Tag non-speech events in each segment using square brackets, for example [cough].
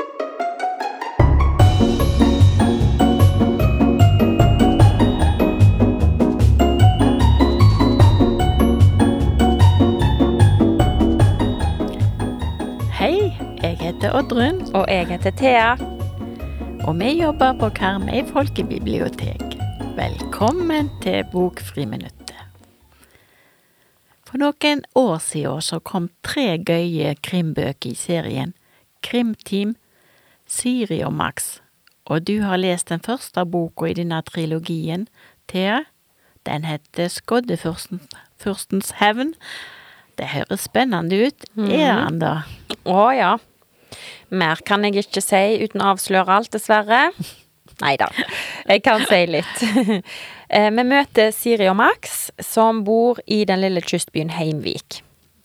Hei, jeg heter Oddrun, Og jeg heter Thea. og vi jobber på Karmøy folkebibliotek. Velkommen til Bokfriminuttet. For noen år siden så kom tre gøye krimbøker i serien Krimteam, Siri og Max. Og du har lest den første boka i denne trilogien, Thea. Den heter Skoddefyrstens hevn. Det høres spennende ut. Er den da? Å ja. Mer kan jeg ikke si uten å avsløre alt, dessverre. [laughs] Nei da, jeg kan si litt. [laughs] Eh, Vi møter Siri og Max, som bor i den lille kystbyen Heimvik.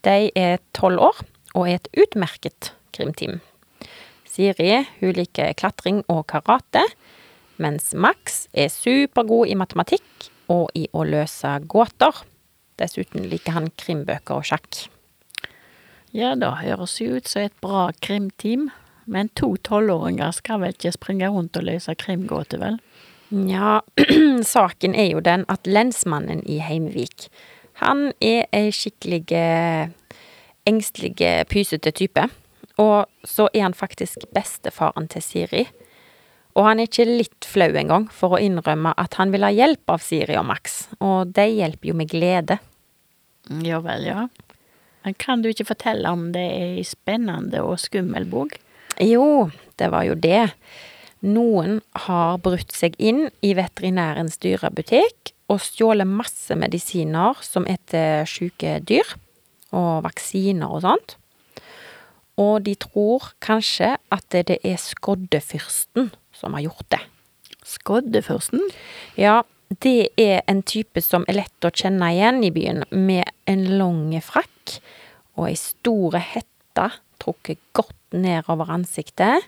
De er tolv år og er et utmerket krimteam. Siri hun liker klatring og karate, mens Max er supergod i matematikk og i å løse gåter. Dessuten liker han krimbøker og sjakk. Ja, det høres jo ut som et bra krimteam. Men to tolvåringer skal vel ikke springe rundt og løse krimgåter, vel? Ja, [clears throat] saken er jo den at lensmannen i Heimvik, han er ei skikkelig engstelig, pysete type. Og så er han faktisk bestefaren til Siri. Og han er ikke litt flau engang for å innrømme at han vil ha hjelp av Siri og Max, og de hjelper jo med glede. Ja vel, ja. Men kan du ikke fortelle om det er ei spennende og skummel bok? Jo, det var jo det. Noen har brutt seg inn i veterinærens dyrebutikk og stjålet masse medisiner som er til syke dyr, og vaksiner og sånt. Og de tror kanskje at det er skoddefyrsten som har gjort det. Skoddefyrsten? Ja, det er en type som er lett å kjenne igjen i byen, med en lang frakk og ei store hette trukket godt ned over ansiktet.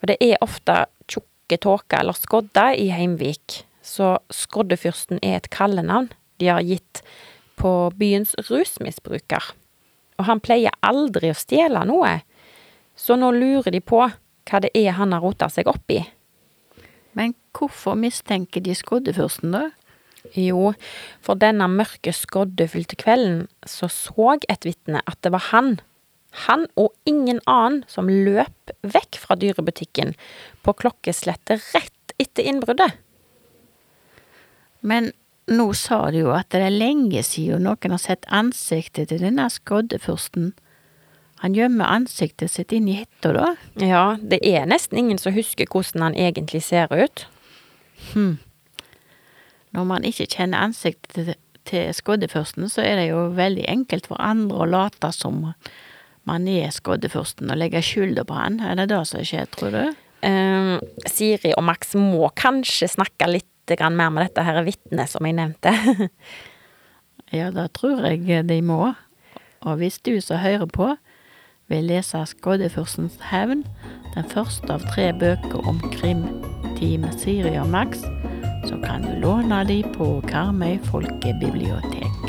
Og det er ofte tjukke tåker eller skodder i Heimvik, så Skoddefyrsten er et kallenavn de har gitt på byens rusmisbruker. Og han pleier aldri å stjele noe, så nå lurer de på hva det er han har rota seg opp i. Men hvorfor mistenker de skoddefyrsten, da? Jo, for denne mørke, skoddefylte kvelden så så et vitne at det var han, han og ingen annen, som løp vekk fra dyrebutikken på klokkeslettet rett etter innbruddet. Men nå sa du jo at det er lenge siden noen har sett ansiktet til denne skoddefyrsten. Han gjemmer ansiktet sitt inn i hetta, da? Ja, det er nesten ingen som husker hvordan han egentlig ser ut. Hm. Når man ikke kjenner ansiktet til, skoddefyrsten, så er det jo veldig enkelt for andre å late som man er skoddefyrsten og legge skylda på han. Er det det som skjer, tror du? Eh, Siri og Max må kanskje snakke litt grann mer med dette her vitnet som jeg nevnte. [laughs] Ja, det tror jeg de må. Og hvis du som hører på, vil lese Skoddefyrstens hevn, den første av tre bøker om krimteam Siri og Max, så kan du låne de på Karmøy folkebibliotek.